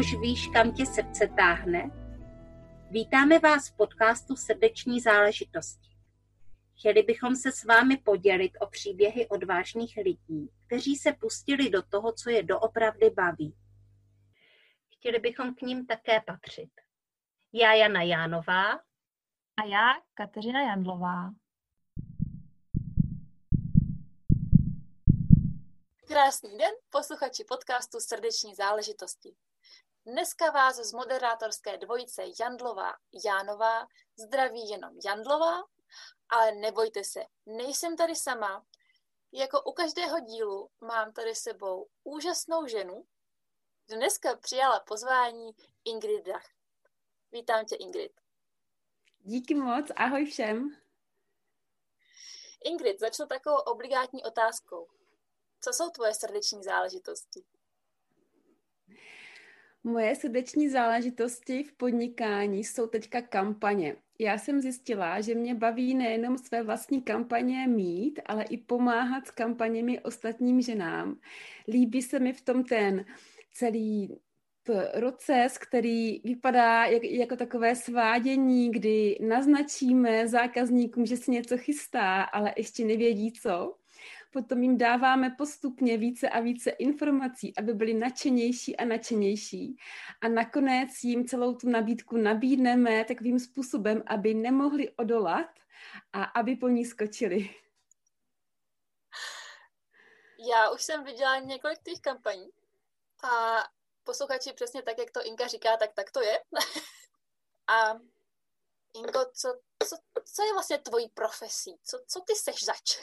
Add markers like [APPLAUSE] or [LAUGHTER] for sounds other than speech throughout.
už víš, kam tě srdce táhne? Vítáme vás v podcastu Srdeční záležitosti. Chtěli bychom se s vámi podělit o příběhy odvážných lidí, kteří se pustili do toho, co je doopravdy baví. Chtěli bychom k ním také patřit. Já Jana Jánová. A já Kateřina Jandlová. Krásný den, posluchači podcastu Srdeční záležitosti. Dneska vás z moderátorské dvojice Jandlová Jánová zdraví jenom Jandlová, ale nebojte se, nejsem tady sama. Jako u každého dílu mám tady sebou úžasnou ženu. Dneska přijala pozvání Ingrid Dach. Vítám tě, Ingrid. Díky moc, ahoj všem. Ingrid, začnu takovou obligátní otázkou. Co jsou tvoje srdeční záležitosti? Moje srdeční záležitosti v podnikání jsou teďka kampaně. Já jsem zjistila, že mě baví nejenom své vlastní kampaně mít, ale i pomáhat s kampaněmi ostatním ženám. Líbí se mi v tom ten celý proces, který vypadá jak, jako takové svádění, kdy naznačíme zákazníkům, že se něco chystá, ale ještě nevědí co potom jim dáváme postupně více a více informací, aby byli nadšenější a nadšenější. A nakonec jim celou tu nabídku nabídneme takovým způsobem, aby nemohli odolat a aby po ní skočili. Já už jsem viděla několik těch kampaní a posluchači přesně tak, jak to Inka říká, tak tak to je. [LAUGHS] a Inko, co, co, co je vlastně tvojí profesí? Co, co ty seš zač?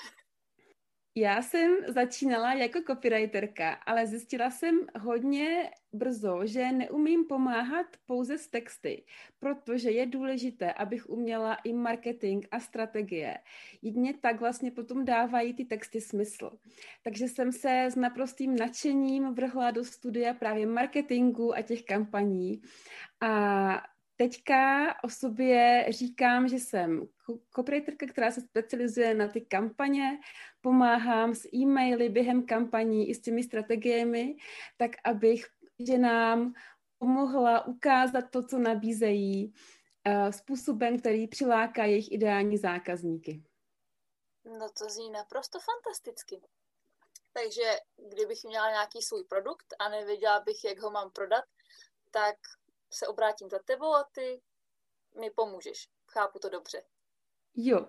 Já jsem začínala jako copywriterka, ale zjistila jsem hodně brzo, že neumím pomáhat pouze s texty, protože je důležité, abych uměla i marketing a strategie. Jedině tak vlastně potom dávají ty texty smysl. Takže jsem se s naprostým nadšením vrhla do studia právě marketingu a těch kampaní. A teďka o sobě říkám, že jsem copywriterka, která se specializuje na ty kampaně, pomáhám s e-maily během kampaní i s těmi strategiemi, tak abych ženám pomohla ukázat to, co nabízejí, uh, způsobem, který přiláká jejich ideální zákazníky. No to zní naprosto fantasticky. Takže kdybych měla nějaký svůj produkt a nevěděla bych, jak ho mám prodat, tak se obrátím za tebou a ty mi pomůžeš. Chápu to dobře. Jo,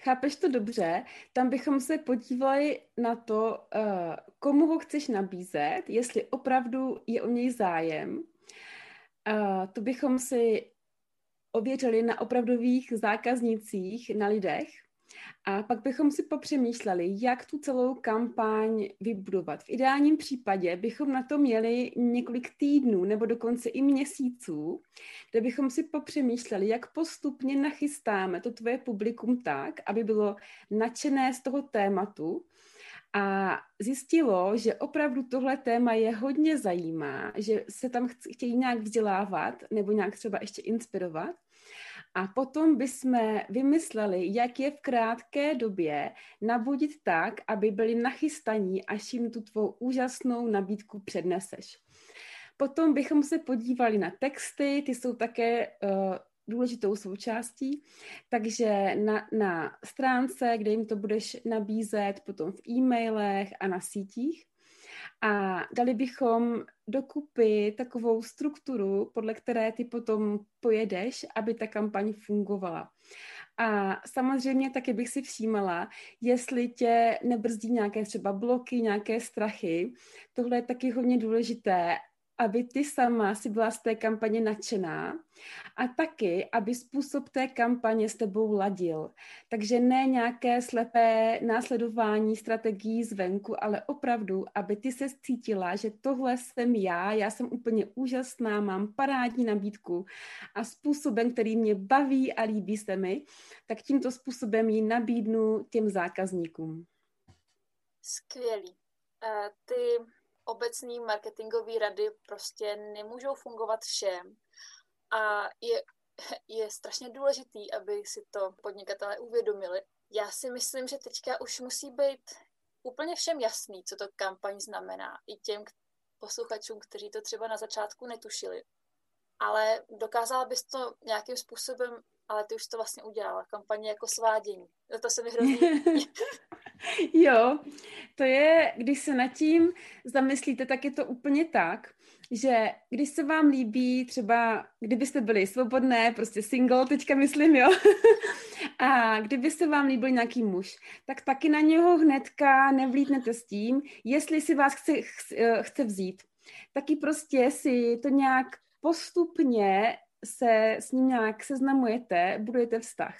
chápeš to dobře. Tam bychom se podívali na to, uh, komu ho chceš nabízet, jestli opravdu je o něj zájem. Uh, to bychom si ověřili na opravdových zákaznicích, na lidech, a pak bychom si popřemýšleli, jak tu celou kampaň vybudovat. V ideálním případě bychom na to měli několik týdnů nebo dokonce i měsíců, kde bychom si popřemýšleli, jak postupně nachystáme to tvoje publikum tak, aby bylo nadšené z toho tématu, a zjistilo, že opravdu tohle téma je hodně zajímá, že se tam chtějí nějak vzdělávat nebo nějak třeba ještě inspirovat. A potom bychom vymysleli, jak je v krátké době nabudit tak, aby byli nachystaní, až jim tu tvou úžasnou nabídku předneseš. Potom bychom se podívali na texty, ty jsou také uh, důležitou součástí, takže na, na stránce, kde jim to budeš nabízet, potom v e-mailech a na sítích. A dali bychom dokupy takovou strukturu, podle které ty potom pojedeš, aby ta kampaň fungovala. A samozřejmě taky bych si všímala, jestli tě nebrzdí nějaké třeba bloky, nějaké strachy. Tohle je taky hodně důležité, aby ty sama si byla z té kampaně nadšená a taky, aby způsob té kampaně s tebou ladil. Takže ne nějaké slepé následování strategií zvenku, ale opravdu, aby ty se cítila, že tohle jsem já, já jsem úplně úžasná, mám parádní nabídku a způsobem, který mě baví a líbí se mi, tak tímto způsobem ji nabídnu těm zákazníkům. Skvělý. Uh, ty obecní marketingové rady prostě nemůžou fungovat všem. A je, je strašně důležitý, aby si to podnikatelé uvědomili. Já si myslím, že teďka už musí být úplně všem jasný, co to kampaň znamená. I těm posluchačům, kteří to třeba na začátku netušili. Ale dokázala bys to nějakým způsobem, ale ty už to vlastně udělala, kampaně jako svádění. To se mi hrozně [LAUGHS] Jo, to je, když se nad tím zamyslíte, tak je to úplně tak, že když se vám líbí třeba, kdybyste byli svobodné, prostě single, teďka myslím, jo, [LAUGHS] a kdyby se vám líbil nějaký muž, tak taky na něho hnedka nevlítnete s tím, jestli si vás chce, chce vzít. Taky prostě si to nějak postupně se s ním nějak seznamujete, budujete vztah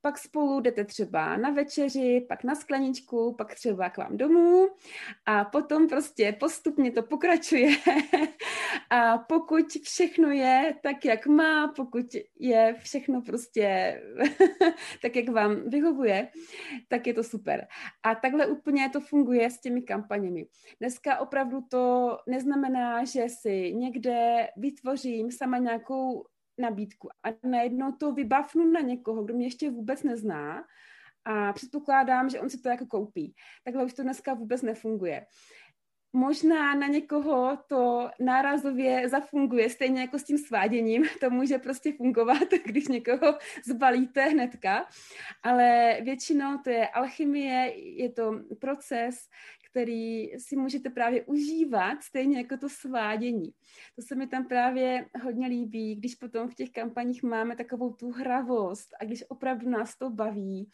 pak spolu jdete třeba na večeři, pak na skleničku, pak třeba k vám domů a potom prostě postupně to pokračuje [LAUGHS] a pokud všechno je tak, jak má, pokud je všechno prostě [LAUGHS] tak, jak vám vyhovuje, tak je to super. A takhle úplně to funguje s těmi kampaněmi. Dneska opravdu to neznamená, že si někde vytvořím sama nějakou nabídku a najednou to vybavnu na někoho, kdo mě ještě vůbec nezná a předpokládám, že on si to jako koupí. Takhle už to dneska vůbec nefunguje. Možná na někoho to nárazově zafunguje, stejně jako s tím sváděním. [LAUGHS] To může prostě fungovat, [LAUGHS] když někoho zbalíte hnedka. Ale většinou to je alchymie, je to proces, který si můžete právě užívat, stejně jako to svádění. To se mi tam právě hodně líbí, když potom v těch kampaních máme takovou tu hravost a když opravdu nás to baví,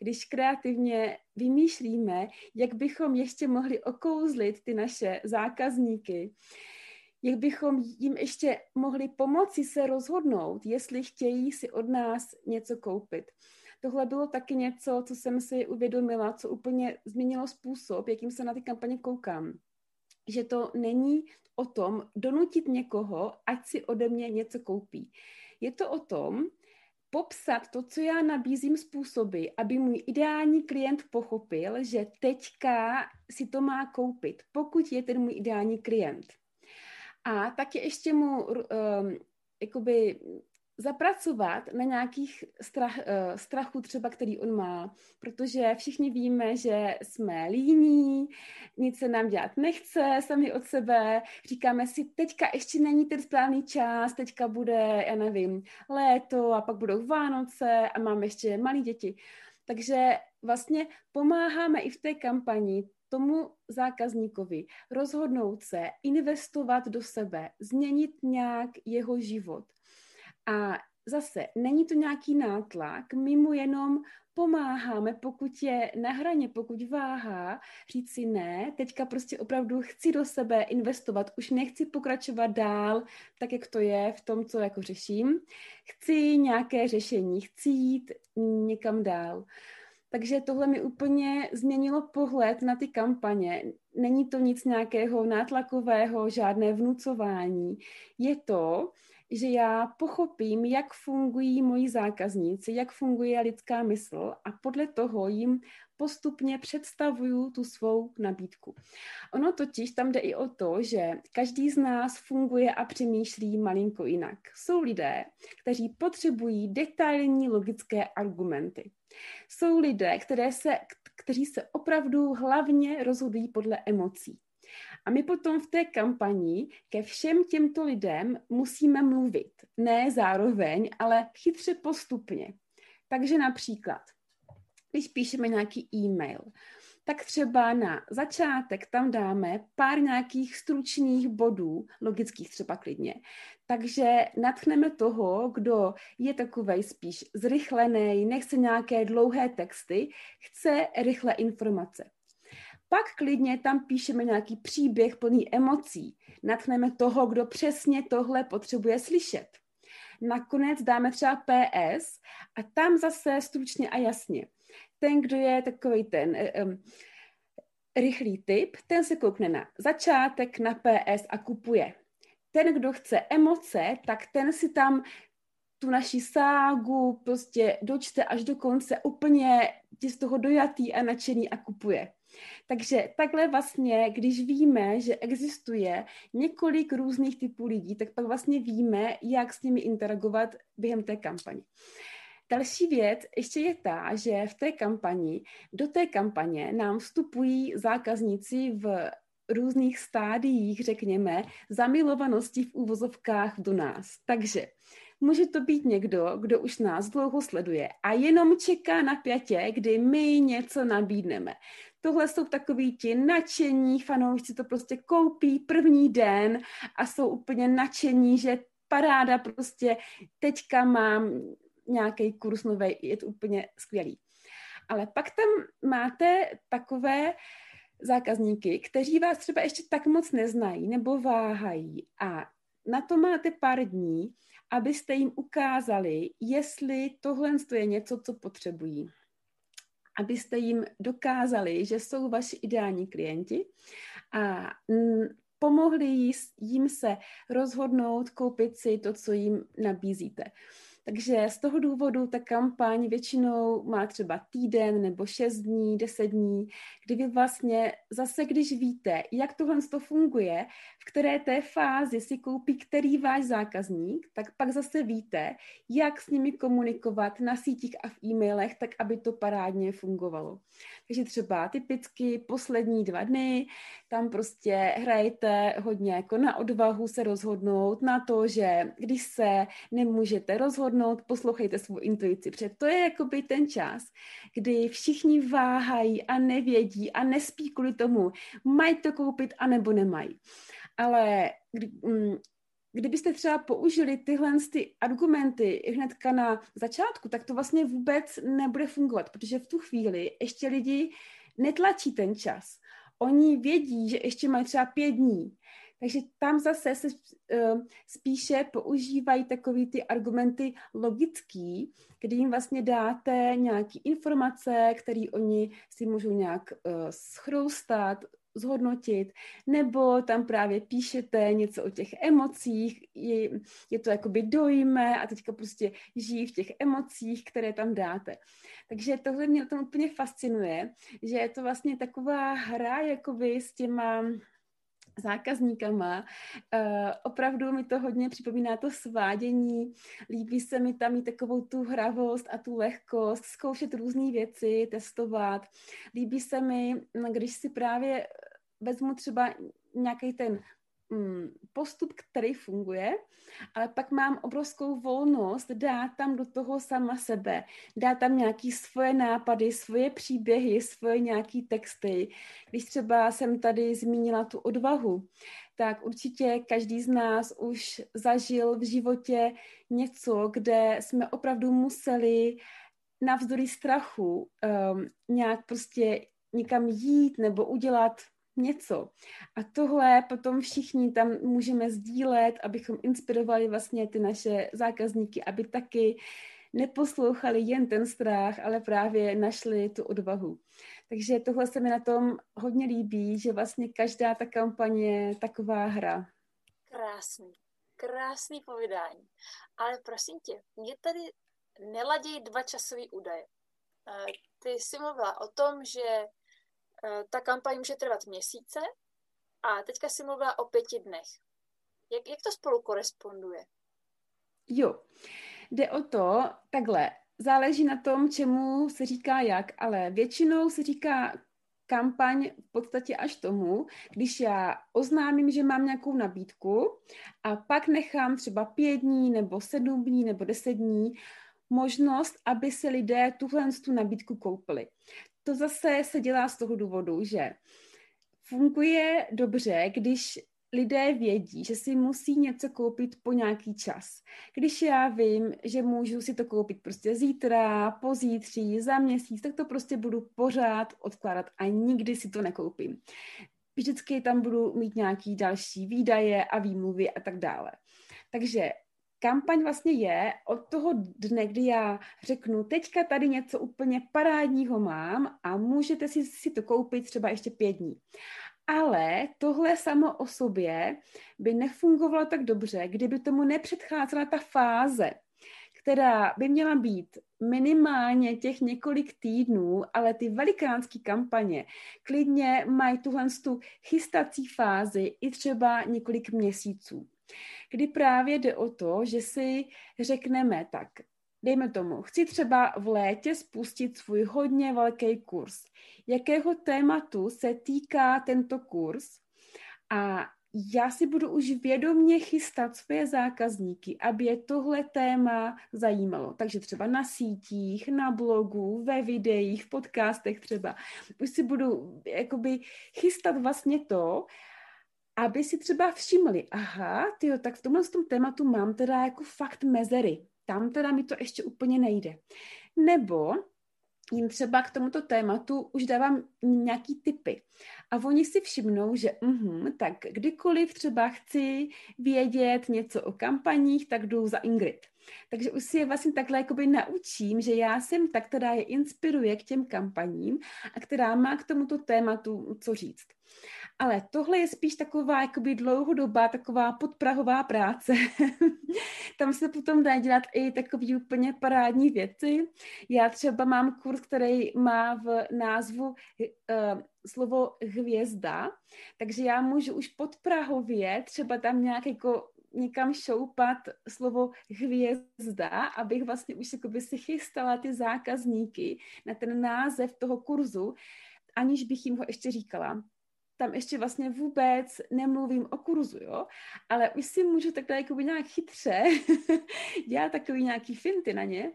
když kreativně vymýšlíme, jak bychom ještě mohli okouzlit ty naše zákazníky, jak bychom jim ještě mohli pomoci se rozhodnout, jestli chtějí si od nás něco koupit tohle bylo taky něco, co jsem si uvědomila, co úplně změnilo způsob, jakým se na ty kampaně koukám. Že to není o tom donutit někoho, ať si ode mě něco koupí. Je to o tom, popsat to, co já nabízím způsoby, aby můj ideální klient pochopil, že teďka si to má koupit, pokud je ten můj ideální klient. A taky ještě mu um, jakoby zapracovat na nějakých strach, uh, strachu třeba, který on má, protože všichni víme, že jsme líní, nic se nám dělat nechce sami od sebe, říkáme si, teďka ještě není ten správný čas, teďka bude, já nevím, léto a pak budou Vánoce a máme ještě malé děti. Takže vlastně pomáháme i v té kampani tomu zákazníkovi rozhodnout se, investovat do sebe, změnit nějak jeho život. A zase není to nějaký nátlak, my mu jenom pomáháme, pokud je na hraně, pokud váhá, říct si ne, teďka prostě opravdu chci do sebe investovat, už nechci pokračovat dál, tak jak to je v tom, co jako řeším. Chci nějaké řešení, chci jít někam dál. Takže tohle mi úplně změnilo pohled na ty kampaně. Není to nic nějakého nátlakového, žádné vnucování. Je to, že já pochopím, jak fungují moji zákazníci, jak funguje lidská mysl a podle toho jim postupně představuju tu svou nabídku. Ono totiž tam jde i o to, že každý z nás funguje a přemýšlí malinko jinak. Jsou lidé, kteří potřebují detailní logické argumenty. Jsou lidé, které se, kteří se opravdu hlavně rozhodují podle emocí. A my potom v té kampani ke všem těmto lidem musíme mluvit. Ne zároveň, ale chytře postupně. Takže například, když píšeme nějaký e-mail, tak třeba na začátek tam dáme pár nějakých stručných bodů, logických třeba klidně. Takže natchneme toho, kdo je takovej spíš zrychlený, nechce nějaké dlouhé texty, chce rychlé informace. Pak klidně tam píšeme nějaký příběh plný emocí. Natchneme toho, kdo přesně tohle potřebuje slyšet. Nakonec dáme třeba PS a tam zase stručně a jasně. Ten, kdo je takový ten um, rychlý typ, ten se koukne na začátek, na PS a kupuje. Ten, kdo chce emoce, tak ten si tam tu naši ságu prostě dočte až do konce úplně z toho dojatý a nadšený a kupuje. Takže takhle vlastně, když víme, že existuje několik různých typů lidí, tak pak vlastně víme, jak s nimi interagovat během té kampaně. Další věc ještě je ta, že v té kampani, do té kampaně nám vstupují zákazníci v různých stádiích, řekněme, zamilovanosti v úvozovkách do nás. Takže může to být někdo, kdo už nás dlouho sleduje a jenom čeká na pětě, kdy my něco nabídneme. Tohle jsou takový ti nadšení fanoušci, to prostě koupí první den a jsou úplně nadšení, že paráda prostě teďka mám nějaký kurz nový, je to úplně skvělý. Ale pak tam máte takové zákazníky, kteří vás třeba ještě tak moc neznají nebo váhají a na to máte pár dní, abyste jim ukázali, jestli tohle je něco, co potřebují. Abyste jim dokázali, že jsou vaši ideální klienti a pomohli jim se rozhodnout koupit si to, co jim nabízíte. Takže z toho důvodu ta kampaň většinou má třeba týden nebo šest dní, deset dní, kdy vy vlastně zase, když víte, jak tohle to funguje, které té fázi si koupí který váš zákazník, tak pak zase víte, jak s nimi komunikovat na sítích a v e-mailech, tak aby to parádně fungovalo. Takže třeba typicky poslední dva dny, tam prostě hrajete hodně jako na odvahu se rozhodnout, na to, že když se nemůžete rozhodnout, poslouchejte svou intuici, protože to je jakoby ten čas, kdy všichni váhají a nevědí a nespí kvůli tomu, mají to koupit anebo nemají. Ale kdy, mm, kdybyste třeba použili tyhle ty argumenty hnedka na začátku, tak to vlastně vůbec nebude fungovat, protože v tu chvíli ještě lidi netlačí ten čas. Oni vědí, že ještě mají třeba pět dní. Takže tam zase se uh, spíše používají takový ty argumenty logický, kdy jim vlastně dáte nějaké informace, které oni si můžou nějak uh, schroustat, zhodnotit, nebo tam právě píšete něco o těch emocích, je, je to jakoby dojme a teďka prostě žijí v těch emocích, které tam dáte. Takže tohle mě tam úplně fascinuje, že je to vlastně taková hra jakoby s těma zákazníkama. Uh, opravdu mi to hodně připomíná to svádění. Líbí se mi tam mít takovou tu hravost a tu lehkost, zkoušet různé věci, testovat. Líbí se mi, když si právě vezmu třeba nějaký ten mm, postup, který funguje, ale pak mám obrovskou volnost dát tam do toho sama sebe, dát tam nějaký svoje nápady, svoje příběhy, svoje nějaký texty. Když třeba jsem tady zmínila tu odvahu, tak určitě každý z nás už zažil v životě něco, kde jsme opravdu museli navzdory strachu um, nějak prostě někam jít nebo udělat něco. A tohle potom všichni tam můžeme sdílet, abychom inspirovali vlastně ty naše zákazníky, aby taky neposlouchali jen ten strach, ale právě našli tu odvahu. Takže tohle se mi na tom hodně líbí, že vlastně každá ta kampaně je taková hra. Krásný, krásný povídání. Ale prosím tě, mě tady neladějí dva časové údaje. Eh, ty jsi mluvila o tom, že ta kampaň může trvat měsíce a teďka si mluvila o pěti dnech. Jak, jak to spolu koresponduje? Jo, jde o to, takhle, záleží na tom, čemu se říká jak, ale většinou se říká kampaň v podstatě až tomu, když já oznámím, že mám nějakou nabídku a pak nechám třeba pět dní nebo sedm dní nebo deset dní možnost, aby se lidé tuhle tu nabídku koupili to zase se dělá z toho důvodu, že funguje dobře, když lidé vědí, že si musí něco koupit po nějaký čas. Když já vím, že můžu si to koupit prostě zítra, pozítří, za měsíc, tak to prostě budu pořád odkládat a nikdy si to nekoupím. Vždycky tam budu mít nějaký další výdaje a výmluvy a tak dále. Takže kampaň vlastně je od toho dne, kdy já řeknu, teďka tady něco úplně parádního mám a můžete si, si to koupit třeba ještě pět dní. Ale tohle samo o sobě by nefungovalo tak dobře, kdyby tomu nepředcházela ta fáze, která by měla být minimálně těch několik týdnů, ale ty velikánské kampaně klidně mají tuhle tu chystací fázi i třeba několik měsíců kdy právě jde o to, že si řekneme tak, dejme tomu, chci třeba v létě spustit svůj hodně velký kurz. Jakého tématu se týká tento kurz? A já si budu už vědomně chystat své zákazníky, aby je tohle téma zajímalo. Takže třeba na sítích, na blogu, ve videích, v podcastech třeba. Už si budu jakoby chystat vlastně to, aby si třeba všimli, aha, tyjo, tak v tomhle tom tématu mám teda jako fakt mezery. Tam teda mi to ještě úplně nejde. Nebo jim třeba k tomuto tématu už dávám nějaký typy. A oni si všimnou, že uh, tak kdykoliv třeba chci vědět něco o kampaních, tak jdu za Ingrid. Takže už si je vlastně takhle jakoby naučím, že já jsem ta, která je inspiruje k těm kampaním a která má k tomuto tématu co říct. Ale tohle je spíš taková jakoby dlouhodobá, taková podprahová práce. [LAUGHS] Tam se potom dá dělat i takový úplně parádní věci. Já třeba mám kurz, který má v názvu uh, slovo hvězda, takže já můžu už podprahově třeba tam nějak jako někam šoupat slovo hvězda, abych vlastně už jakoby si chystala ty zákazníky na ten název toho kurzu, aniž bych jim ho ještě říkala tam ještě vlastně vůbec nemluvím o kurzu, jo, ale už si můžu takhle jako nějak chytře [LAUGHS] dělat takový nějaký finty na ně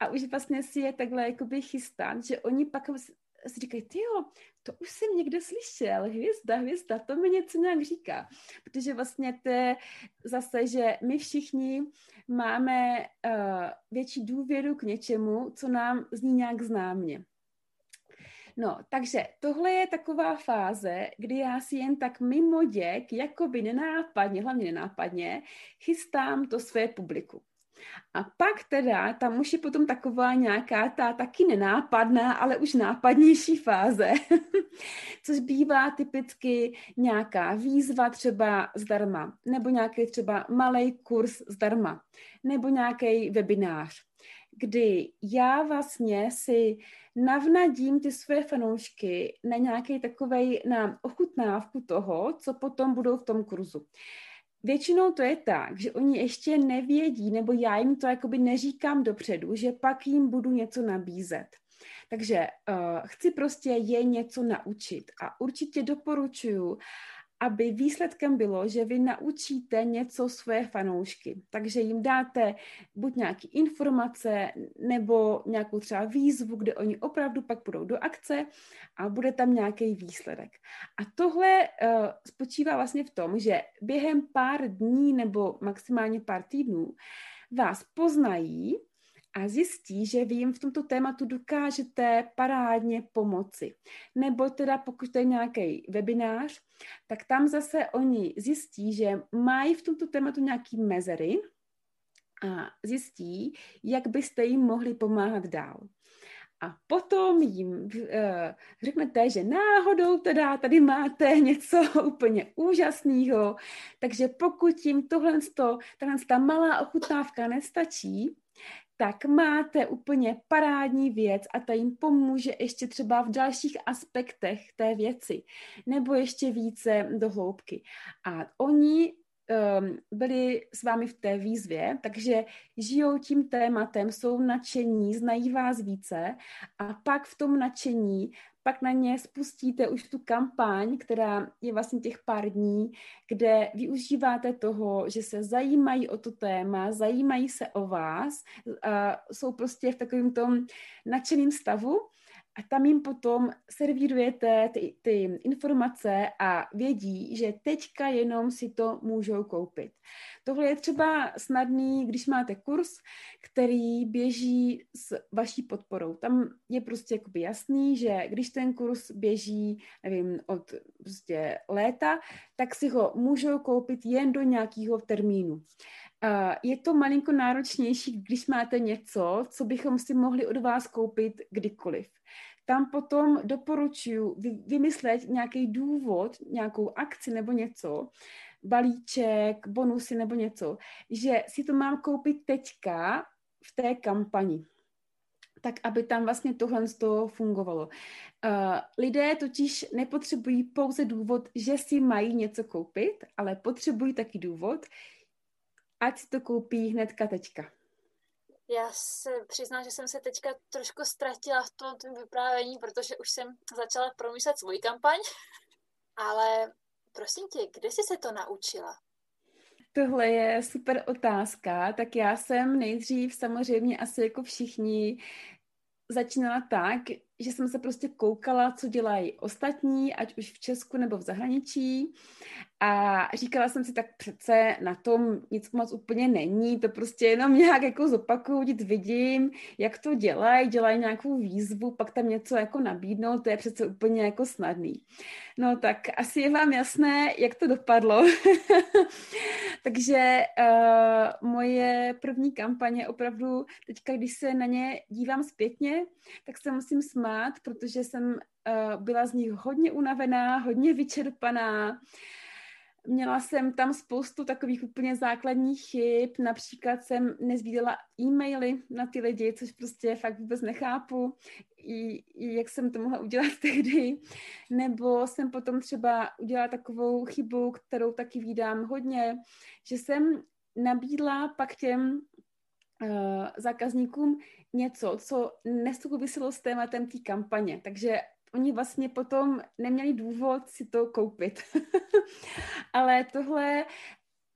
a už vlastně si je takhle jakoby chystat, že oni pak si říkají, ty jo, to už jsem někde slyšel, hvězda, hvězda, to mi něco nějak říká. Protože vlastně to je zase, že my všichni máme uh, větší důvěru k něčemu, co nám zní nějak známě. No, takže tohle je taková fáze, kdy já si jen tak mimo děk, jakoby nenápadně, hlavně nenápadně, chystám to své publiku. A pak teda tam už je potom taková nějaká ta taky nenápadná, ale už nápadnější fáze, [LAUGHS] což bývá typicky nějaká výzva třeba zdarma, nebo nějaký třeba malý kurz zdarma, nebo nějaký webinář, kdy já vlastně si navnadím ty své fanoušky na nějaký takovej, na ochutnávku toho, co potom budou v tom kurzu. Většinou to je tak, že oni ještě nevědí, nebo já jim to jakoby neříkám dopředu, že pak jim budu něco nabízet. Takže uh, chci prostě je něco naučit a určitě doporučuji, aby výsledkem bylo, že vy naučíte něco své fanoušky. Takže jim dáte buď nějaké informace nebo nějakou třeba výzvu, kde oni opravdu pak budou do akce a bude tam nějaký výsledek. A tohle uh, spočívá vlastně v tom, že během pár dní nebo maximálně pár týdnů vás poznají a zjistí, že vy jim v tomto tématu dokážete parádně pomoci. Nebo teda pokud to je nějaký webinář, tak tam zase oni zjistí, že mají v tomto tématu nějaký mezery a zjistí, jak byste jim mohli pomáhat dál. A potom jim uh, řeknete, že náhodou teda tady máte [LAUGHS] něco úplně úžasného, takže pokud jim tohle, tahle ta malá ochutnávka nestačí, tak máte úplně parádní věc a ta jim pomůže ještě třeba v dalších aspektech té věci, nebo ještě více do hloubky. A oni byli s vámi v té výzvě, takže žijou tím tématem, jsou nadšení, znají vás více a pak v tom nadšení pak na ně spustíte už tu kampaň, která je vlastně těch pár dní, kde využíváte toho, že se zajímají o to téma, zajímají se o vás, a jsou prostě v takovém tom nadšeném stavu a tam jim potom servírujete ty, ty informace a vědí, že teďka jenom si to můžou koupit. Tohle je třeba snadný, když máte kurz, který běží s vaší podporou. Tam je prostě jakoby jasný, že když ten kurz běží, nevím, od prostě léta, tak si ho můžou koupit jen do nějakého termínu. Je to malinko náročnější, když máte něco, co bychom si mohli od vás koupit kdykoliv tam potom doporučuji vymyslet nějaký důvod, nějakou akci nebo něco, balíček, bonusy nebo něco, že si to mám koupit teďka v té kampani tak aby tam vlastně tohle z toho fungovalo. Uh, lidé totiž nepotřebují pouze důvod, že si mají něco koupit, ale potřebují taky důvod, ať si to koupí hnedka teďka. Já se přiznám, že jsem se teďka trošku ztratila v tom, tom vyprávění, protože už jsem začala promýšlet svůj kampaň, [LAUGHS] ale Prosím tě, kde jsi se to naučila? Tohle je super otázka. Tak já jsem nejdřív samozřejmě asi jako všichni začínala tak, že jsem se prostě koukala, co dělají ostatní, ať už v Česku nebo v zahraničí. A říkala jsem si, tak přece na tom nic moc úplně není, to prostě jenom nějak jako zopakuju, vidím, jak to dělají, dělají nějakou výzvu, pak tam něco jako nabídnou, to je přece úplně jako snadný. No tak asi je vám jasné, jak to dopadlo. [LAUGHS] Takže uh, moje první kampaně opravdu, teďka, když se na ně dívám zpětně, tak se musím smát, protože jsem uh, byla z nich hodně unavená, hodně vyčerpaná, Měla jsem tam spoustu takových úplně základních chyb, například jsem nezvídala e-maily na ty lidi, což prostě fakt vůbec nechápu, i, i jak jsem to mohla udělat [LAUGHS] tehdy, nebo jsem potom třeba udělala takovou chybu, kterou taky vídám hodně, že jsem nabídla pak těm uh, zákazníkům něco, co nesouviselo s tématem té kampaně. Takže oni vlastně potom neměli důvod si to koupit. [LAUGHS] Ale tohle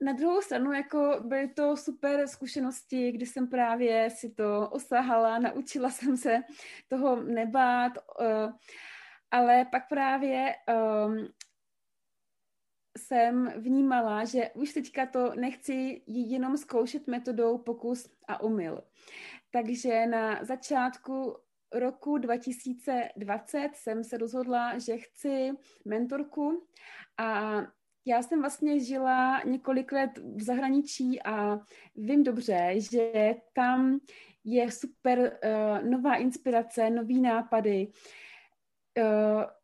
na druhou stranu, jako byly to super zkušenosti, kdy jsem právě si to osahala, naučila jsem se toho nebát, uh, ale pak právě um, jsem vnímala, že už teďka to nechci jenom zkoušet metodou pokus a umyl. Takže na začátku roku 2020 jsem se rozhodla, že chci mentorku a já jsem vlastně žila několik let v zahraničí a vím dobře, že tam je super uh, nová inspirace, nový nápady, uh,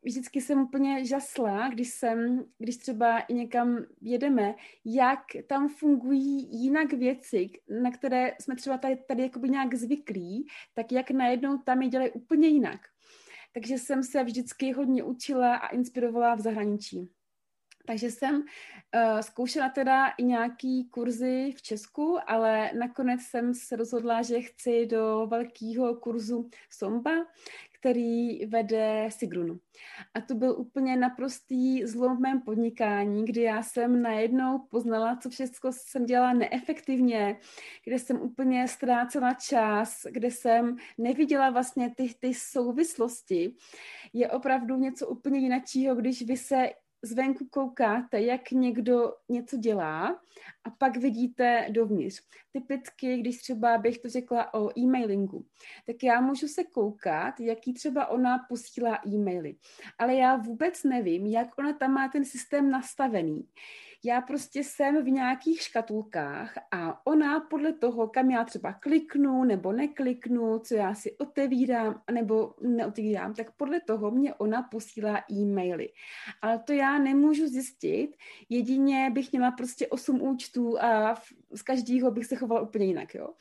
vždycky jsem úplně žasla, když jsem, když třeba i někam jedeme, jak tam fungují jinak věci, na které jsme třeba tady, tady jakoby nějak zvyklí, tak jak najednou tam je dělají úplně jinak. Takže jsem se vždycky hodně učila a inspirovala v zahraničí. Takže jsem uh, zkoušela teda i nějaký kurzy v Česku, ale nakonec jsem se rozhodla, že chci do velkého kurzu Somba, který vede Sigrunu. A to byl úplně naprostý zlom v mém podnikání, kdy já jsem najednou poznala, co všechno jsem dělala neefektivně, kde jsem úplně ztrácela čas, kde jsem neviděla vlastně ty, ty souvislosti. Je opravdu něco úplně jiného, když vy se zvenku koukáte, jak někdo něco dělá a pak vidíte dovnitř. Typicky, když třeba bych to řekla o e-mailingu, tak já můžu se koukat, jaký třeba ona posílá e-maily, ale já vůbec nevím, jak ona tam má ten systém nastavený já prostě jsem v nějakých škatulkách a ona podle toho, kam já třeba kliknu nebo nekliknu, co já si otevírám nebo neotevírám, tak podle toho mě ona posílá e-maily. Ale to já nemůžu zjistit, jedině bych měla prostě osm účtů a z každého bych se chovala úplně jinak, jo.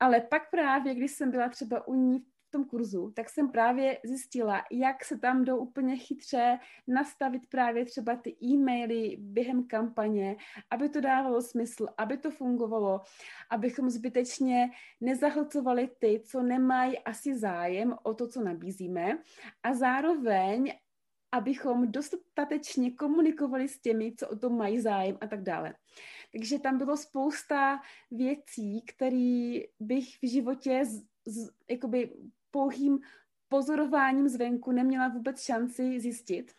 Ale pak právě, když jsem byla třeba u ní tom kurzu, tak jsem právě zjistila, jak se tam jdou úplně chytře nastavit právě třeba ty e-maily během kampaně, aby to dávalo smysl, aby to fungovalo, abychom zbytečně nezahlcovali ty, co nemají asi zájem o to, co nabízíme a zároveň abychom dostatečně komunikovali s těmi, co o tom mají zájem a tak dále. Takže tam bylo spousta věcí, které bych v životě z, z, jakoby pouhým pozorováním zvenku neměla vůbec šanci zjistit.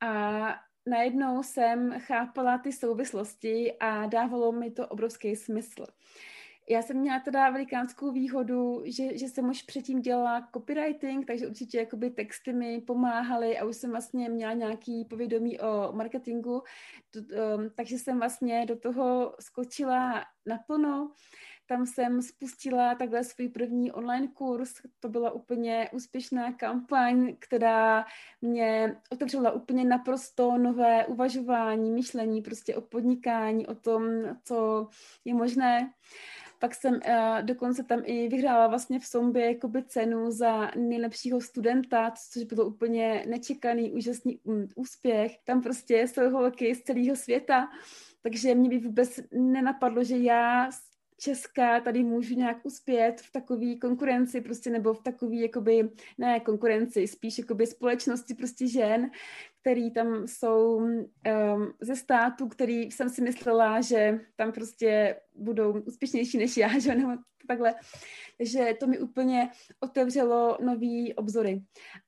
A najednou jsem chápala ty souvislosti a dávalo mi to obrovský smysl. Já jsem měla teda velikánskou výhodu, že, že jsem už předtím dělala copywriting, takže určitě jakoby texty mi pomáhaly a už jsem vlastně měla nějaký povědomí o marketingu, to, um, takže jsem vlastně do toho skočila naplno. Tam jsem spustila takhle svůj první online kurz. To byla úplně úspěšná kampaň, která mě otevřela úplně naprosto nové uvažování, myšlení prostě o podnikání, o tom, co je možné. Pak jsem uh, dokonce tam i vyhrála vlastně v Sombě jakoby cenu za nejlepšího studenta, což bylo úplně nečekaný, úžasný um, úspěch. Tam prostě jsou holky z celého světa, takže mě by vůbec nenapadlo, že já Česká tady můžu nějak uspět v takové konkurenci prostě nebo v takové jakoby, ne konkurenci, spíš jakoby společnosti prostě žen, který tam jsou um, ze státu, který jsem si myslela, že tam prostě budou úspěšnější než já, [LAUGHS] že nebo takhle. Takže to mi úplně otevřelo nový obzory.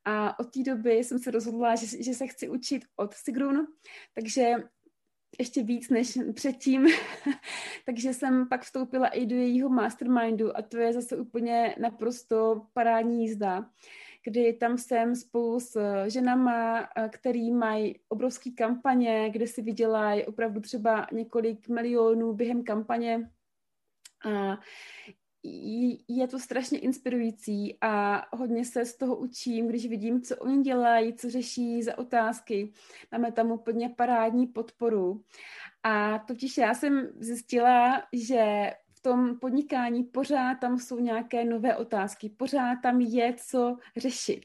A od té doby jsem se rozhodla, že, že se chci učit od Sigrun, takže ještě víc než předtím, [LAUGHS] takže jsem pak vstoupila i do jejího mastermindu a to je zase úplně naprosto parádní jízda, kdy tam jsem spolu s ženama, který mají obrovské kampaně, kde si vydělají opravdu třeba několik milionů během kampaně. A je to strašně inspirující a hodně se z toho učím, když vidím, co oni dělají, co řeší za otázky. Máme tam úplně parádní podporu. A totiž já jsem zjistila, že v tom podnikání pořád tam jsou nějaké nové otázky, pořád tam je co řešit.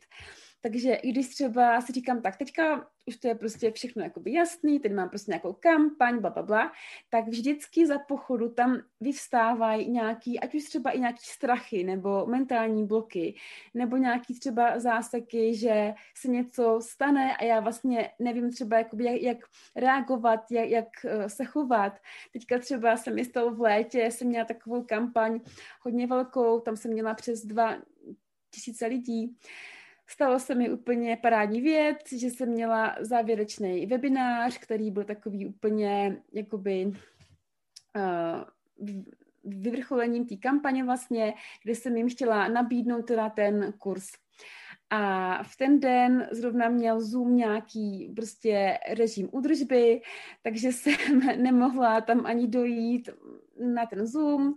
Takže i když třeba si říkám, tak teďka už to je prostě všechno jakoby jasný, teď mám prostě nějakou kampaň, bla, bla, bla, tak vždycky za pochodu tam vyvstávají nějaký, ať už třeba i nějaký strachy, nebo mentální bloky, nebo nějaký třeba záseky, že se něco stane a já vlastně nevím třeba jakoby jak, jak reagovat, jak, jak eh, se chovat. Teďka třeba jsem mi stalo v létě, jsem měla takovou kampaň hodně velkou, tam jsem měla přes dva tisíce lidí Stalo se mi úplně parádní věc, že jsem měla závěrečný webinář, který byl takový úplně jakoby uh, vyvrcholením té kampaně vlastně, kde jsem jim chtěla nabídnout teda ten kurz. A v ten den zrovna měl Zoom nějaký prostě režim údržby, takže [LAUGHS] jsem nemohla tam ani dojít na ten Zoom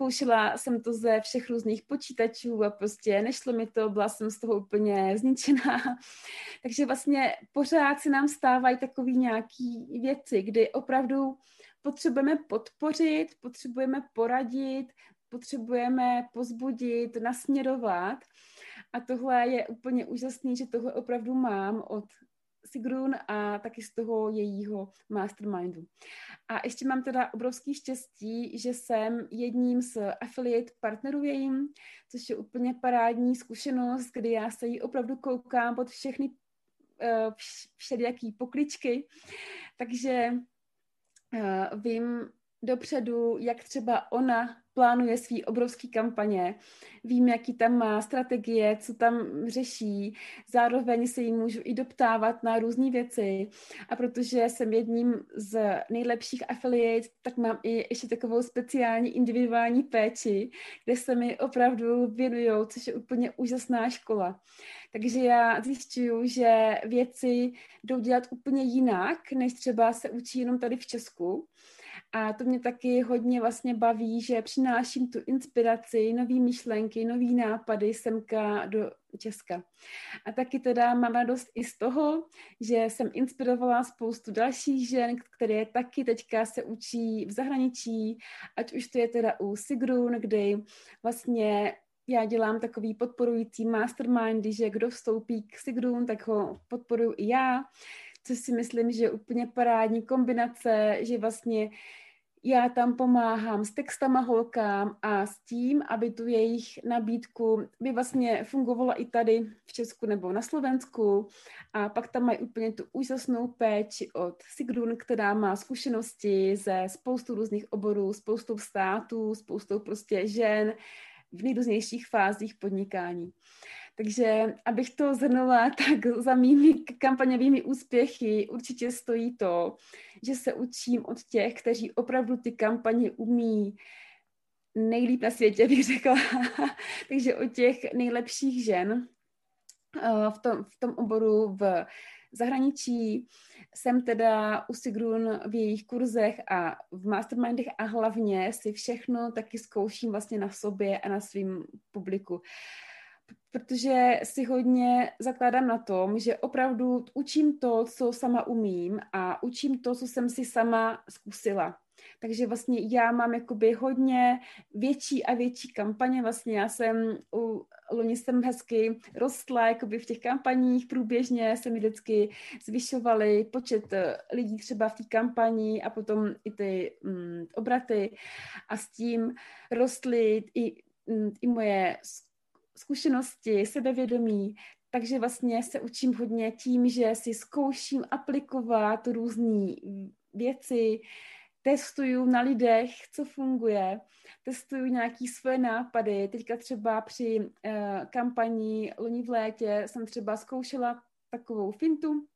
zkoušela jsem to ze všech různých počítačů a prostě nešlo mi to, byla jsem z toho úplně zničená. [LAUGHS] Takže vlastně pořád se nám stávají takové nějaké věci, kdy opravdu potřebujeme podpořit, potřebujeme poradit, potřebujeme pozbudit, nasměrovat. A tohle je úplně úžasný, že tohle opravdu mám od Sigrun a taky z toho jejího mastermindu. A ještě mám teda obrovský štěstí, že jsem jedním z affiliate partnerů jejím, což je úplně parádní zkušenost, kdy já se jí opravdu koukám pod všechny uh, všelijaký pokličky. Takže uh, vím dopředu, jak třeba ona plánuje svý obrovský kampaně, vím, jaký tam má strategie, co tam řeší, zároveň se jí můžu i doptávat na různé věci a protože jsem jedním z nejlepších affiliate, tak mám i ještě takovou speciální individuální péči, kde se mi opravdu věnují, což je úplně úžasná škola. Takže já zjišťuju, že věci jdou dělat úplně jinak, než třeba se učí jenom tady v Česku. A to mě taky hodně vlastně baví, že přináším tu inspiraci, nové myšlenky, nové nápady semka do Česka. A taky teda mám radost i z toho, že jsem inspirovala spoustu dalších žen, které taky teďka se učí v zahraničí, ať už to je teda u Sigrun, kdy vlastně já dělám takový podporující mastermind, že kdo vstoupí k Sigrun, tak ho podporuji i já, což si myslím, že je úplně parádní kombinace, že vlastně já tam pomáhám s textama holkám a s tím, aby tu jejich nabídku by vlastně fungovala i tady v Česku nebo na Slovensku. A pak tam mají úplně tu úžasnou péči od Sigrun, která má zkušenosti ze spoustu různých oborů, spoustu států, spoustu prostě žen v nejrůznějších fázích podnikání. Takže abych to zhrnula, [LAUGHS] tak za mými kampaňovými úspěchy určitě stojí to, že se učím od těch, kteří opravdu ty kampaně umí nejlíp na světě, [LAUGHS] bych řekla. Takže od těch nejlepších žen eh, v tom, v tom oboru v zahraničí. Jsem teda u Sigrun v jejich kurzech a v mastermindech a hlavně si všechno taky zkouším vlastně na sobě a na svém publiku protože si hodně zakládám na tom, že opravdu učím to, co sama umím a učím to, co jsem si sama zkusila. Takže vlastně já mám jakoby hodně větší a větší kampaně. Vlastně já jsem u loni jsem hezky rostla jakoby v těch kampaních průběžně, se mi vždycky zvyšovaly počet eh, lidí třeba v té kampani a potom i ty mm, obraty a s tím rostly i, mm, i moje zkušenosti, sebevědomí, takže vlastně se učím hodně tím, že si zkouším aplikovat různé věci, testuju na lidech, co funguje, testuju nějaký svoje nápady. Teďka třeba při uh, kampani loni v létě jsem třeba zkoušela takovou fintu,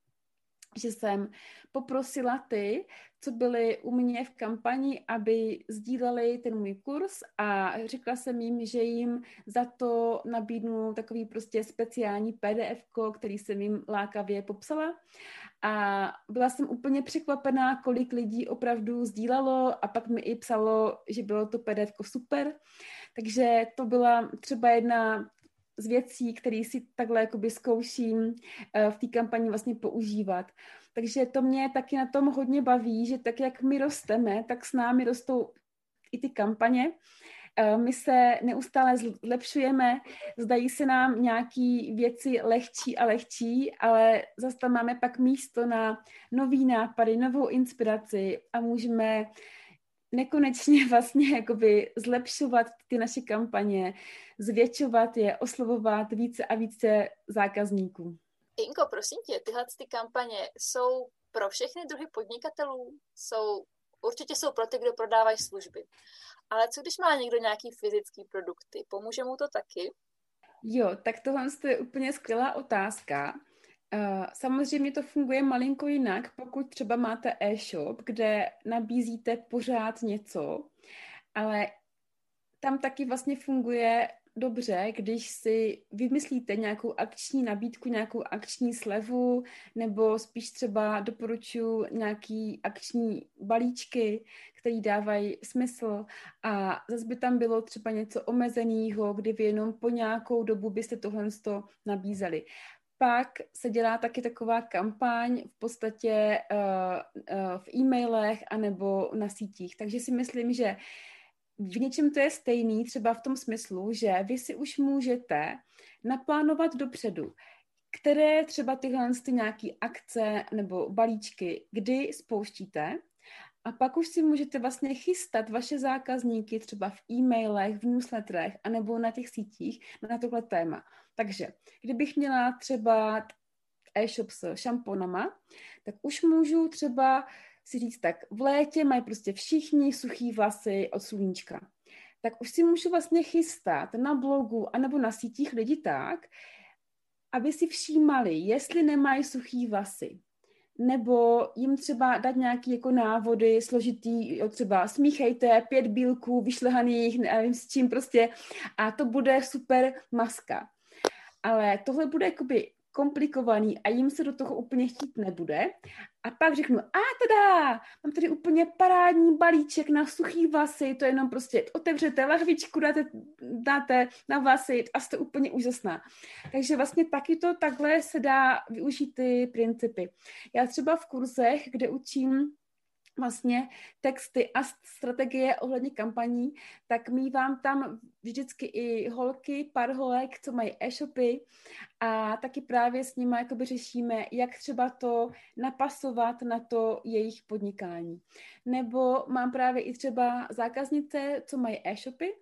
že jsem poprosila ty, co byli u mě v kampani, aby sdíleli ten můj kurz a řekla jsem jim, že jim za to nabídnu takový prostě speciální PDF, který jsem jim lákavě popsala. A byla jsem úplně překvapená, kolik lidí opravdu sdílelo a pak mi i psalo, že bylo to PDF super. Takže to byla třeba jedna z věcí, které si takhle jakoby zkouším eh, v té kampani vlastně používat. Takže to mě taky na tom hodně baví, že tak, jak my rosteme, tak s námi rostou i ty kampaně. Eh, my se neustále zlepšujeme, zdají se nám nějaký věci lehčí a lehčí, ale zase tam máme pak místo na nový nápady, novou inspiraci a můžeme nekonečně [LAUGHS] vlastně jakoby zlepšovat ty naše kampaně, zvětšovat je, oslovovat více a více zákazníků. Inko, prosím tě, tyhle ty kampaně jsou pro všechny druhy podnikatelů, jsou, určitě jsou pro ty, kdo prodávají služby. Ale co když má někdo nějaký fyzický produkty? Pomůže mu to taky? Jo, tak tohle je úplně skvělá otázka. Uh, samozřejmě to funguje malinko jinak, pokud třeba máte e-shop, kde nabízíte pořád něco, ale tam taky vlastně funguje dobře, když si vymyslíte nějakou akční nabídku, nějakou akční slevu, nebo spíš třeba doporučuji nějaký akční balíčky, které dávají smysl. A zase by tam bylo třeba něco omezeného, kdy vy jenom po nějakou dobu byste tohle nabízeli pak se dělá taky taková kampaň v podstatě uh, uh, v e-mailech anebo na sítích. Takže si myslím, že v něčem to je stejný, třeba v tom smyslu, že vy si už můžete naplánovat dopředu, které třeba tyhle ty nějaké akce nebo balíčky, kdy spouštíte a pak už si můžete vlastně chystat vaše zákazníky třeba v e-mailech, v newsletterech anebo na těch sítích na tohle téma. Takže kdybych měla třeba e-shop s šamponama, tak už můžu třeba si říct, tak v létě mají prostě všichni suchý vlasy od sluníčka. Tak už si můžu vlastně chystat na blogu anebo na sítích lidi tak, aby si všímali, jestli nemají suchý vlasy, nebo jim třeba dát nějaký jako návody složitý, jo, třeba smíchejte pět bílků vyšlehaných, nevím s čím prostě, a to bude super maska. Ale tohle bude jakoby komplikovaný a jim se do toho úplně chtít nebude. A pak řeknu, a teda, mám tady úplně parádní balíček na suchý vlasy, to je jenom prostě otevřete lahvičku, dáte, dáte na vlasy a jste úplně úžasná. Takže vlastně taky to takhle se dá využít ty principy. Já třeba v kurzech, kde učím vlastně texty a strategie ohledně kampaní, tak mývám tam vždycky i holky, pár holek, co mají e-shopy a taky právě s nimi jakoby řešíme, jak třeba to napasovat na to jejich podnikání. Nebo mám právě i třeba zákaznice, co mají e-shopy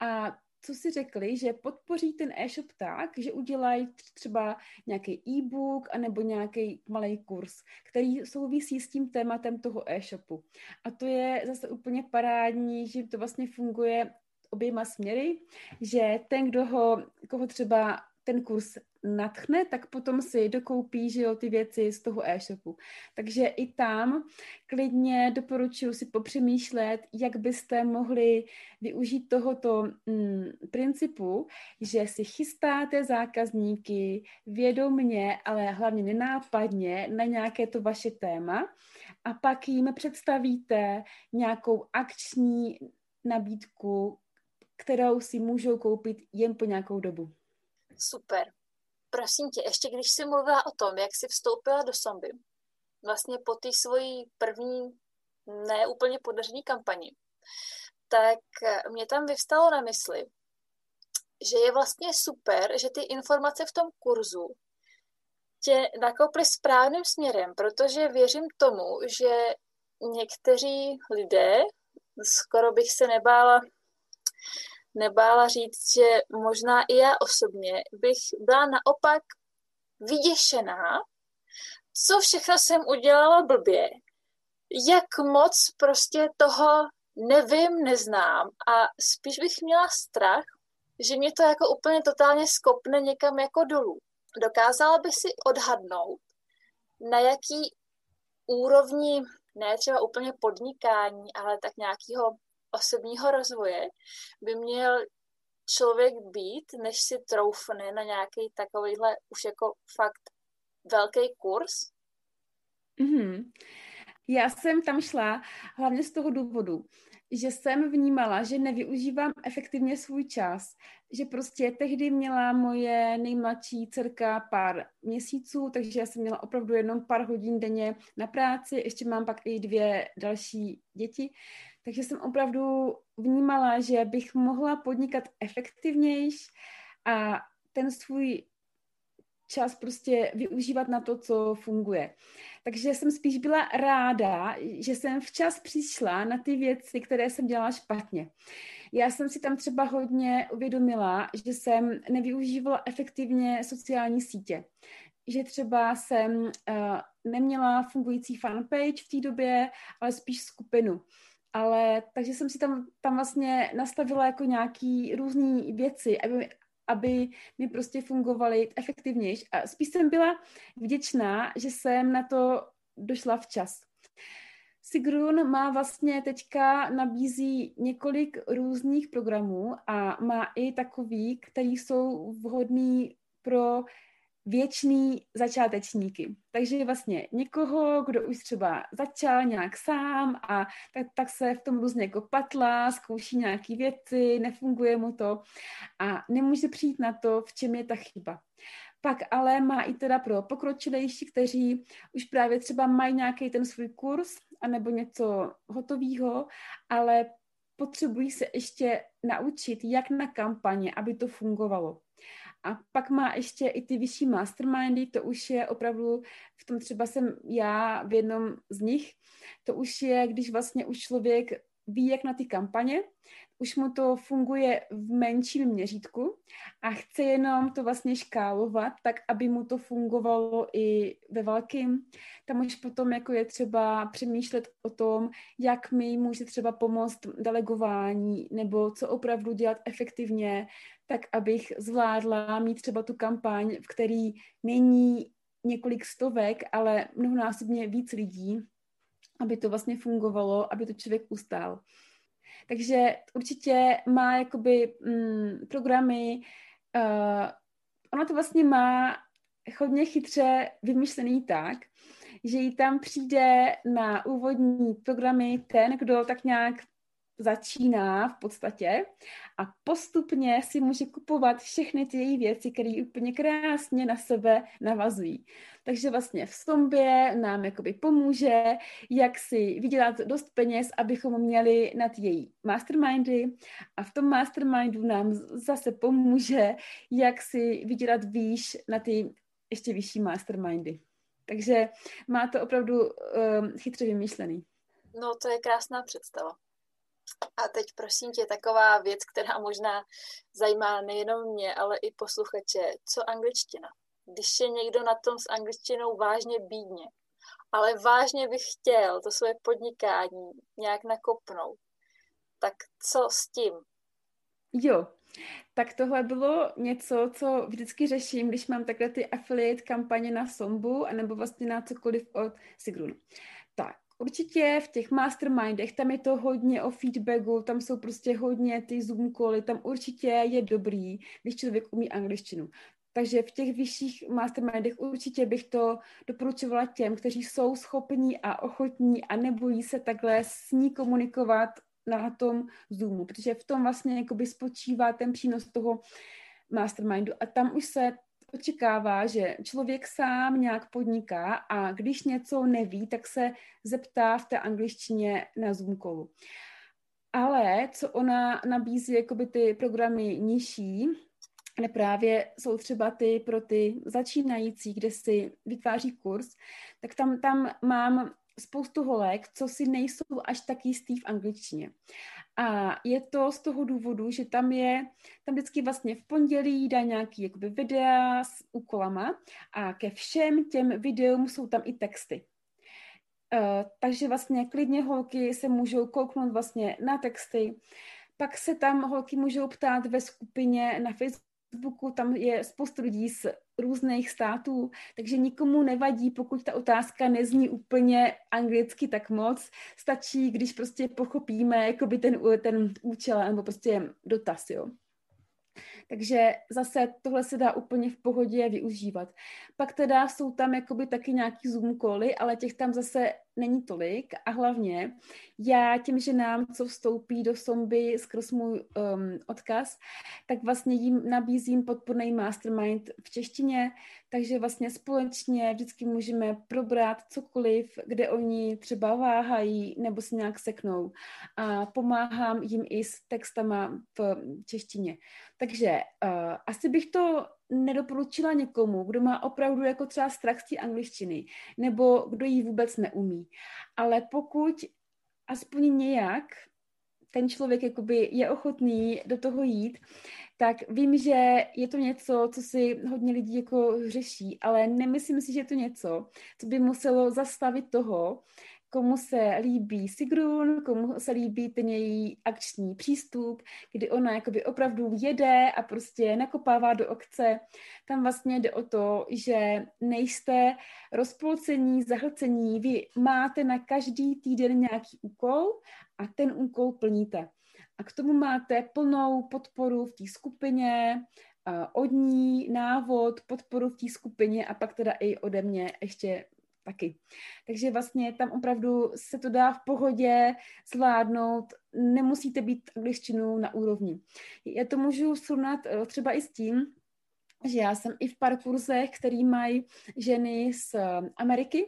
a co si řekli, že podpoří ten e-shop tak, že udělají třeba nějaký e-book anebo nějaký malý kurz, který souvisí s tím tématem toho e-shopu. A to je zase úplně parádní, že to vlastně funguje oběma směry, že ten, kdo ho, koho třeba ten kurz natchne, tak potom si dokoupí že jo, ty věci z toho e-shopu. Takže i tam klidně doporučuji si popřemýšlet, jak byste mohli využít tohoto mm, principu, že si chystáte zákazníky vědomně, ale hlavně nenápadně na nějaké to vaše téma a pak jim představíte nějakou akční nabídku, kterou si můžou koupit jen po nějakou dobu. Super. Prosím tě, ještě když jsi mluvila o tom, jak jsi vstoupila do somby, vlastně po té svojí první ne úplně podařený kampani, tak mě tam vyvstalo na mysli, že je vlastně super, že ty informace v tom kurzu tě nakoply správným směrem, protože věřím tomu, že někteří lidé, skoro bych se nebála, nebála říct, že možná i já osobně bych byla naopak vyděšená, co všechno jsem udělala blbě, jak moc prostě toho nevím, neznám a spíš bych měla strach, že mě to jako úplně totálně skopne někam jako dolů. Dokázala bych si odhadnout, na jaký úrovni, ne třeba úplně podnikání, ale tak nějakého osobního rozvoje by měl člověk být, než si troufne na nějaký takovýhle už jako fakt velký kurz? Mm-hmm. Já jsem tam šla hlavně z toho důvodu, že jsem vnímala, že nevyužívám efektivně svůj čas, že prostě tehdy měla moje nejmladší dcerka pár měsíců, takže já jsem měla opravdu jenom pár hodin denně na práci, ještě mám pak i dvě další děti, takže jsem opravdu vnímala, že bych mohla podnikat efektivnější a ten svůj čas prostě využívat na to, co funguje. Takže jsem spíš byla ráda, že jsem včas přišla na ty věci, které jsem dělala špatně. Já jsem si tam třeba hodně uvědomila, že jsem nevyužívala efektivně sociální sítě. Že třeba jsem uh, neměla fungující fanpage v té době, ale spíš skupinu. Ale takže jsem si tam, tam vlastně nastavila jako nějaký různé věci, aby, aby mi prostě fungovaly efektivnější. A spíš jsem byla vděčná, že jsem na to došla včas. Sigrun má vlastně teďka nabízí několik různých programů a má i takový, který jsou vhodný pro věčný začátečníky. Takže vlastně někoho, kdo už třeba začal nějak sám a tak, tak se v tom různě jako patlá, zkouší nějaké věci, nefunguje mu to a nemůže přijít na to, v čem je ta chyba. Pak ale má i teda pro pokročilejší, kteří už právě třeba mají nějaký ten svůj kurz anebo něco hotového, ale potřebují se ještě naučit, jak na kampaně, aby to fungovalo. A pak má ještě i ty vyšší mastermindy, to už je opravdu, v tom třeba jsem já v jednom z nich, to už je, když vlastně už člověk ví, jak na ty kampaně, už mu to funguje v menším měřítku a chce jenom to vlastně škálovat, tak aby mu to fungovalo i ve velkým. Tam už potom jako je třeba přemýšlet o tom, jak mi může třeba pomoct delegování nebo co opravdu dělat efektivně, tak abych zvládla mít třeba tu kampaň, v který není několik stovek, ale mnohonásobně víc lidí, aby to vlastně fungovalo, aby to člověk ustál. Takže určitě má jakoby mm, programy, uh, ona to vlastně má hodně chytře vymyšlený tak, že jí tam přijde na úvodní programy ten, kdo tak nějak začíná v podstatě a postupně si může kupovat všechny ty její věci, které úplně krásně na sebe navazují. Takže vlastně v Stombě nám jakoby pomůže, jak si vydělat dost peněz, abychom měli nad její mastermindy a v tom mastermindu nám zase pomůže, jak si vydělat výš na ty ještě vyšší mastermindy. Takže má to opravdu um, chytře vymyšlený. No, to je krásná představa. A teď prosím tě, taková věc, která možná zajímá nejenom mě, ale i posluchače. Co angličtina? Když je někdo na tom s angličtinou vážně bídně, ale vážně bych chtěl to své podnikání nějak nakopnout, tak co s tím? Jo, tak tohle bylo něco, co vždycky řeším, když mám takhle ty affiliate kampaně na Sombu, anebo vlastně na cokoliv od Sigrun. Tak, Určitě v těch mastermindech, tam je to hodně o feedbacku, tam jsou prostě hodně ty Zoom koly, tam určitě je dobrý, když člověk umí angličtinu. Takže v těch vyšších mastermindech určitě bych to doporučovala těm, kteří jsou schopní a ochotní a nebojí se takhle s ní komunikovat na tom Zoomu, protože v tom vlastně jakoby spočívá ten přínos toho mastermindu a tam už se očekává, že člověk sám nějak podniká a když něco neví, tak se zeptá v té angličtině na Zoom callu. Ale co ona nabízí, jakoby ty programy nižší, ale právě jsou třeba ty pro ty začínající, kde si vytváří kurz, tak tam, tam mám spoustu holek, co si nejsou až tak jistý v angličtině. A je to z toho důvodu, že tam je, tam vždycky vlastně v pondělí dá nějaký jakoby videa s úkolama a ke všem těm videům jsou tam i texty. Uh, takže vlastně klidně holky se můžou kouknout vlastně na texty, pak se tam holky můžou ptát ve skupině na Facebooku, tam je spoustu lidí z různých států, takže nikomu nevadí, pokud ta otázka nezní úplně anglicky tak moc, stačí, když prostě pochopíme jakoby ten, ten účel nebo prostě dotaz, jo. Takže zase tohle se dá úplně v pohodě využívat. Pak teda jsou tam jakoby taky nějaký Zoom koly, ale těch tam zase není tolik a hlavně já těm ženám, co vstoupí do Somby skrz můj um, odkaz, tak vlastně jim nabízím podporný mastermind v češtině, takže vlastně společně vždycky můžeme probrat cokoliv, kde oni třeba váhají nebo se nějak seknou a pomáhám jim i s textama v češtině. Takže uh, asi bych to nedoporučila někomu, kdo má opravdu jako třeba strach z angličtiny, nebo kdo ji vůbec neumí. Ale pokud aspoň nějak ten člověk jakoby je ochotný do toho jít, tak vím, že je to něco, co si hodně lidí jako řeší, ale nemyslím si, že je to něco, co by muselo zastavit toho, komu se líbí Sigrun, komu se líbí ten její akční přístup, kdy ona jakoby opravdu jede a prostě nakopává do okce. Tam vlastně jde o to, že nejste rozpolcení, zahlcení, vy máte na každý týden nějaký úkol a ten úkol plníte. A k tomu máte plnou podporu v té skupině, od ní návod, podporu v té skupině a pak teda i ode mě ještě taky. Takže vlastně tam opravdu se to dá v pohodě zvládnout, nemusíte být angličtinu na úrovni. Já to můžu srovnat eh, třeba i s tím, že já jsem i v pár kurzech, který mají ženy z eh, Ameriky.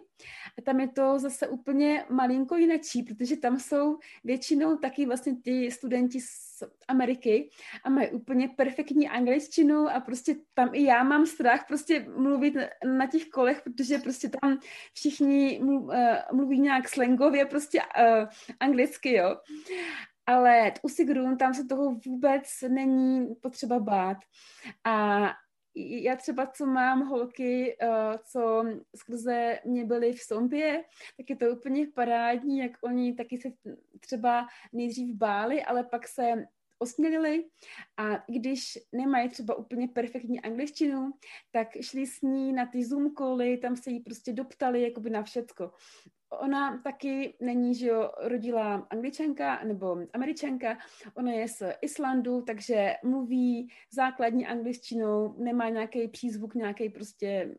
A tam je to zase úplně malinko jinačí, protože tam jsou většinou taky vlastně ty studenti z Ameriky a mají úplně perfektní angličtinu a prostě tam i já mám strach prostě mluvit na těch kolech, protože prostě tam všichni eh, mluví nějak slangově prostě uh, anglicky, jo ale u Sigrun tam se toho vůbec není potřeba bát. A já třeba, co mám holky, uh, co skrze mě byly v Sombě, tak je to úplně parádní, jak oni taky se třeba nejdřív báli, ale pak se osmělili a když nemají třeba úplně perfektní angličtinu, tak šli s ní na ty Zoom koly, tam se jí prostě doptali jakoby na všecko. Ona taky není, že jo, rodila angličanka nebo američanka, ona je z Islandu, takže mluví základní angličtinou, nemá nějaký přízvuk, nějaký prostě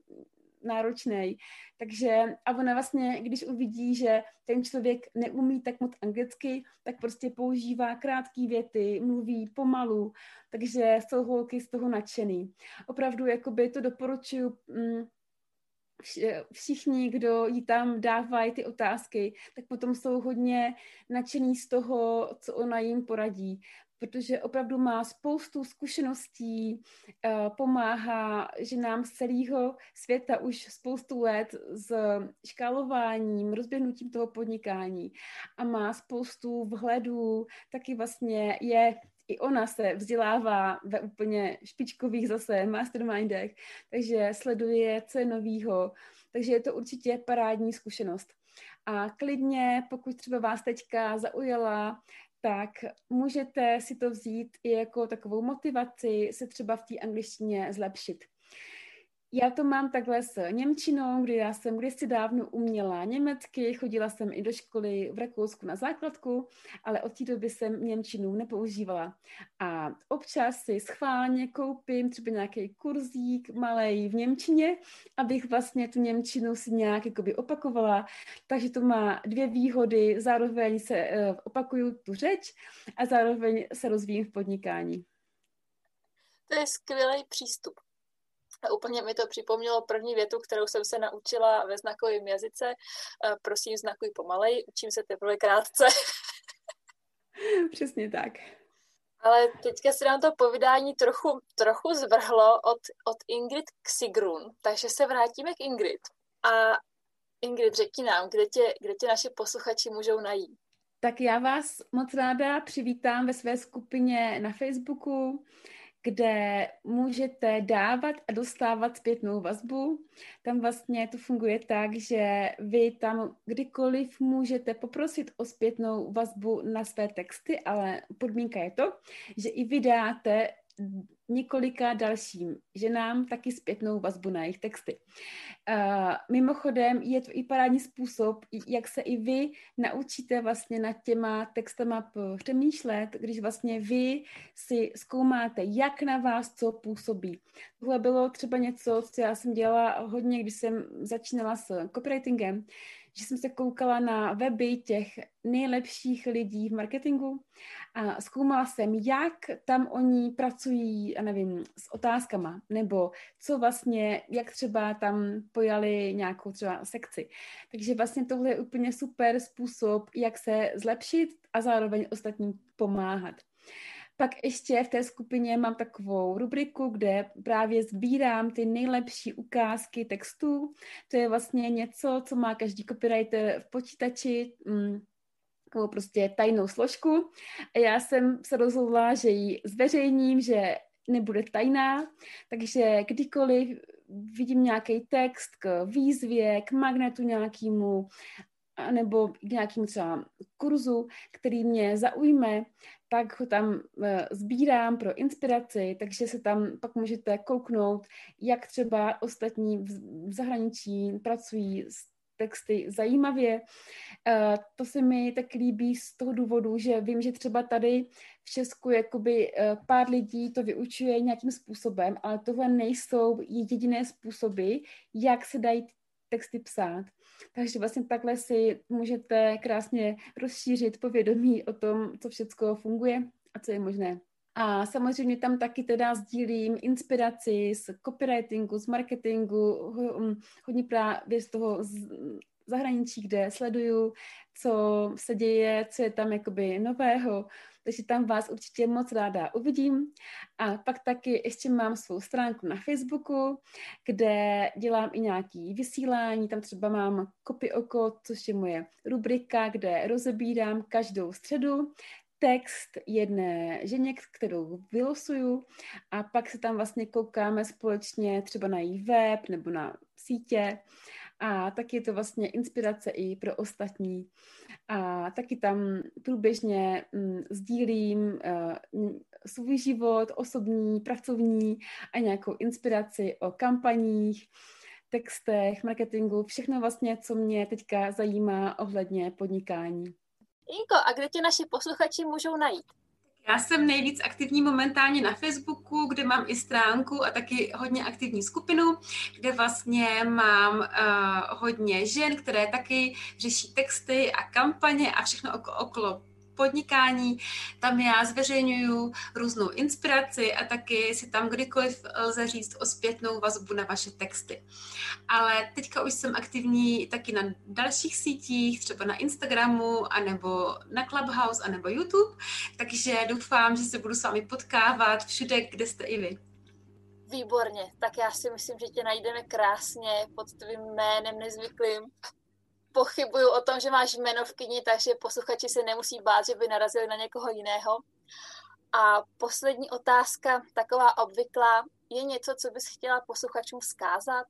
náročný. Takže a ona vlastně, když uvidí, že ten člověk neumí tak moc anglicky, tak prostě používá krátké věty, mluví pomalu, takže jsou holky z toho nadšený. Opravdu, jakoby to doporučuji mm, všichni, kdo jí tam dávají ty otázky, tak potom jsou hodně nadšený z toho, co ona jim poradí, protože opravdu má spoustu zkušeností, eh, pomáhá ženám z celého světa už spoustu let s škálováním, rozběhnutím toho podnikání a má spoustu vhledů, taky vlastně je i ona se vzdělává ve úplně špičkových zase mastermindech, takže sleduje, co je novýho, takže je to určitě parádní zkušenost. A klidně, pokud třeba vás teďka zaujala, tak můžete si to vzít i jako takovou motivaci se třeba v té angličtině zlepšit. Já to mám takhle s Němčinou, kdy já jsem kdysi dávno uměla německy, chodila jsem i do školy v Rakousku na základku, ale od té doby jsem Němčinu nepoužívala. A občas si schválně koupím třeba nějaký kurzík malý v Němčině, abych vlastně tu Němčinu si nějak jakoby opakovala. Takže to má dvě výhody, zároveň se uh, opakuju tu řeč a zároveň se rozvíjím v podnikání. To je skvělý přístup A úplně mi to připomnělo první větu, kterou jsem se naučila ve znakovém jazyce. Prosím, znakuj pomalej, učím se teprve krátce. [LAUGHS] Přesně tak. Ale teďka se nám to povídání trochu, trochu zvrhlo od, od Ingrid k Sigrun, takže se vrátíme k Ingrid. A Ingrid, řekni nám, kde tě, kde tě naši posluchači můžou najít. Tak já vás moc ráda přivítám ve své skupině na Facebooku kde můžete dávat a dostávat zpětnou vazbu. Tam vlastně to funguje tak, že vy tam kdykoliv můžete poprosit o zpětnou vazbu na své texty, ale podmínka je to, že i vydáte několika dalším ženám taky zpětnou vazbu na jejich texty. Uh, mimochodem je to i parádní způsob, jak se i vy naučíte vlastně nad těma textama přemýšlet, když vlastně vy si zkoumáte, jak na vás co působí. Tohle bylo třeba něco, co já jsem dělala hodně, když jsem začínala s copywritingem, že jsem se koukala na weby těch nejlepších lidí v marketingu a zkoumala jsem, jak tam oni pracují, nevím, s otázkama, nebo co vlastně, jak třeba tam pojali nějakou třeba sekci. Takže vlastně tohle je úplně super způsob, jak se zlepšit a zároveň ostatním pomáhat. Pak ještě v té skupině mám takovou rubriku, kde právě sbírám ty nejlepší ukázky textů. To je vlastně něco, co má každý copywriter v počítači, mm, takovou prostě tajnou složku. A já jsem se rozhodla, že ji zveřejním, že nebude tajná, takže kdykoliv vidím nějaký text k výzvě, k magnetu nějakému, nebo k nějakému třeba kurzu, který mě zaujme, tak ho tam uh, sbírám pro inspiraci, takže se tam pak můžete kouknout, jak třeba ostatní v, zahraničí pracují s texty zajímavě. Uh, to se mi tak líbí z toho důvodu, že vím, že třeba tady v Česku jakoby uh, pár lidí to vyučuje nějakým způsobem, ale tohle nejsou jediné způsoby, jak se dají texty psát. Takže vlastně takhle si můžete krásně rozšířit povědomí o tom, co všechno funguje a co je možné. A samozřejmě tam taky teda sdílím inspiraci z copywritingu, z marketingu, um, hodně právě z toho zahraničí, kde sleduju, co se děje, co je tam jakoby nového, takže tam vás určitě moc ráda uvidím. A pak taky ještě mám svou stránku na Facebooku, kde dělám i nějaký vysílání, tam třeba mám Kopy oko, což je moje rubrika, kde rozebírám každou středu text jedné ženě, kterou vylosuju. A pak se tam vlastně koukáme společně třeba na její web nebo na sítě a taky je to vlastně inspirace i pro ostatní. A taky tam průběžně mm, sdílím uh, svůj život, osobní, pracovní a nějakou inspiraci o kampaních, textech, marketingu, všechno vlastně, co mě teďka zajímá ohledně podnikání. Inko, a kde tě naši posluchači můžou najít? Já jsem nejvíc aktivní momentálně na Facebooku, kde mám i stránku a taky hodně aktivní skupinu, kde vlastně mám uh, hodně žen, které taky řeší texty a kampaně a všechno okolo podnikání. Tam já zveřejňuju různou inspiraci a taky si tam kdykoliv lze říct o zpětnou vazbu na vaše texty. Ale teďka už jsem aktivní taky na dalších sítích, třeba na Instagramu, anebo na Clubhouse, anebo YouTube, takže doufám, že se budu s vámi potkávat všude, kde jste i vy. Výborně, tak já si myslím, že tě najdeme krásně pod tvým jménem nezvyklým pochybuju o tom, že máš jméno v kyni, takže posluchači se nemusí bát, že by narazili na někoho jiného. A poslední otázka, taková obvyklá, je něco, co bys chtěla posluchačům vzkázat?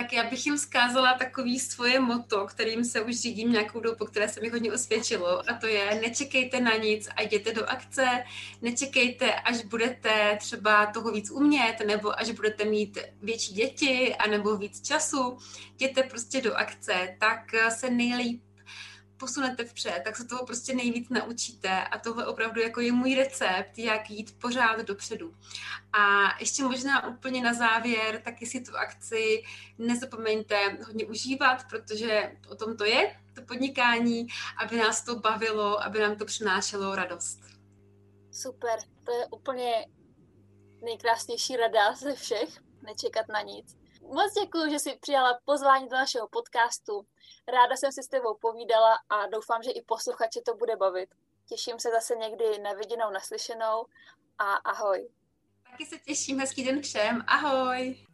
Tak já bych jim zkázala takový svoje moto, kterým se už řídím nějakou dobu, které se mi hodně osvědčilo a to je nečekejte na nic a jděte do akce, nečekejte, až budete třeba toho víc umět nebo až budete mít větší děti a nebo víc času, jděte prostě do akce, tak se nejlíp posunete vpřed, tak se toho prostě nejvíc naučíte a tohle opravdu jako je můj recept, jak jít pořád dopředu. A ještě možná úplně na závěr, taky si tu akci nezapomeňte hodně užívat, protože o tom to je, to podnikání, aby nás to bavilo, aby nám to přinášelo radost. Super, to je úplně nejkrásnější rada ze všech, nečekat na nic. Moc děkuji, že jsi přijala pozvání do našeho podcastu. Ráda jsem si s tebou povídala a doufám, že i posluchače to bude bavit. Těším se zase někdy na viděnou, naslyšenou a ahoj. Taky se těším, hezký den všem, ahoj.